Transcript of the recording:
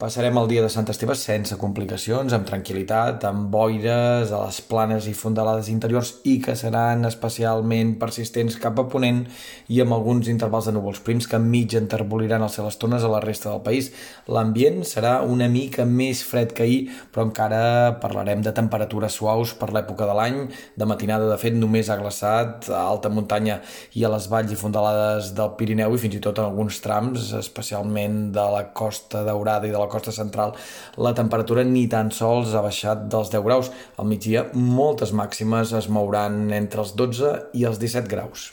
Passarem el dia de Sant Esteve sense complicacions, amb tranquil·litat, amb boires a les planes i fondalades interiors i que seran especialment persistents cap a ponent i amb alguns intervals de núvols prims que mig enterboliran el cel estones a la resta del país. L'ambient serà una mica més fred que ahir, però encara parlarem de temperatures suaus per l'època de l'any. De matinada, de fet, només ha glaçat a alta muntanya i a les valls i fondalades del Pirineu i fins i tot en alguns trams, especialment de la Costa Daurada i de costa central la temperatura ni tan sols ha baixat dels 10 graus. Al migdia moltes màximes es mouran entre els 12 i els 17 graus.